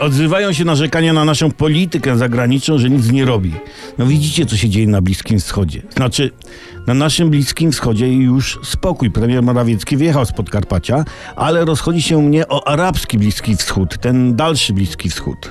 Odzywają się narzekania na naszą politykę zagraniczną, że nic nie robi. No widzicie, co się dzieje na Bliskim Wschodzie. Znaczy, na naszym Bliskim Wschodzie już spokój. Premier Morawiecki wyjechał z Podkarpacia, ale rozchodzi się mnie o arabski Bliski Wschód, ten dalszy Bliski Wschód.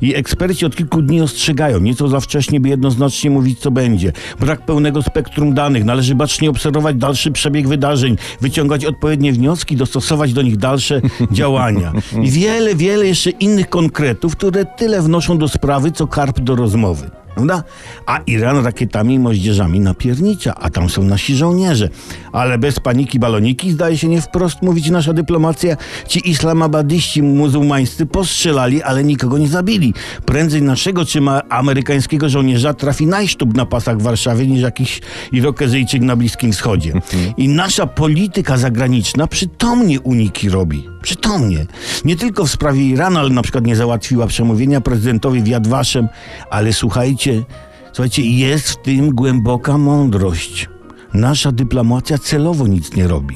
I eksperci od kilku dni ostrzegają, nieco za wcześnie, by jednoznacznie mówić, co będzie. Brak pełnego spektrum danych, należy bacznie obserwować dalszy przebieg wydarzeń, wyciągać odpowiednie wnioski, dostosować do nich dalsze działania. I wiele, wiele jeszcze innych konkretów, które tyle wnoszą do sprawy, co karp do rozmowy. Prawda? A Iran rakietami i moździerzami napiernicza, a tam są nasi żołnierze. Ale bez paniki baloniki zdaje się nie wprost mówić nasza dyplomacja. Ci islamabadyści muzułmańscy postrzelali, ale nikogo nie zabili. Prędzej naszego czy ma amerykańskiego żołnierza trafi najsztub na pasach w Warszawie niż jakiś Irokezyjczyk na Bliskim Wschodzie. I nasza polityka zagraniczna przytomnie uniki robi. Przytomnie. Nie tylko w sprawie Iranu, ale na przykład nie załatwiła przemówienia prezydentowi w Yad Vashem, ale słuchajcie, słuchajcie, jest w tym głęboka mądrość. Nasza dyplomacja celowo nic nie robi,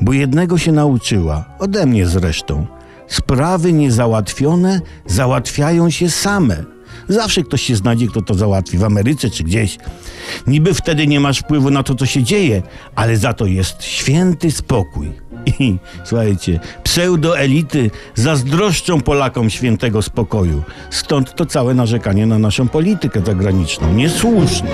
bo jednego się nauczyła, ode mnie zresztą. Sprawy niezałatwione załatwiają się same. Zawsze ktoś się znajdzie, kto to załatwi, w Ameryce czy gdzieś. Niby wtedy nie masz wpływu na to, co się dzieje, ale za to jest święty spokój. Słuchajcie, pseudoelity zazdroszczą Polakom świętego spokoju. Stąd to całe narzekanie na naszą politykę zagraniczną. Niesłusznie.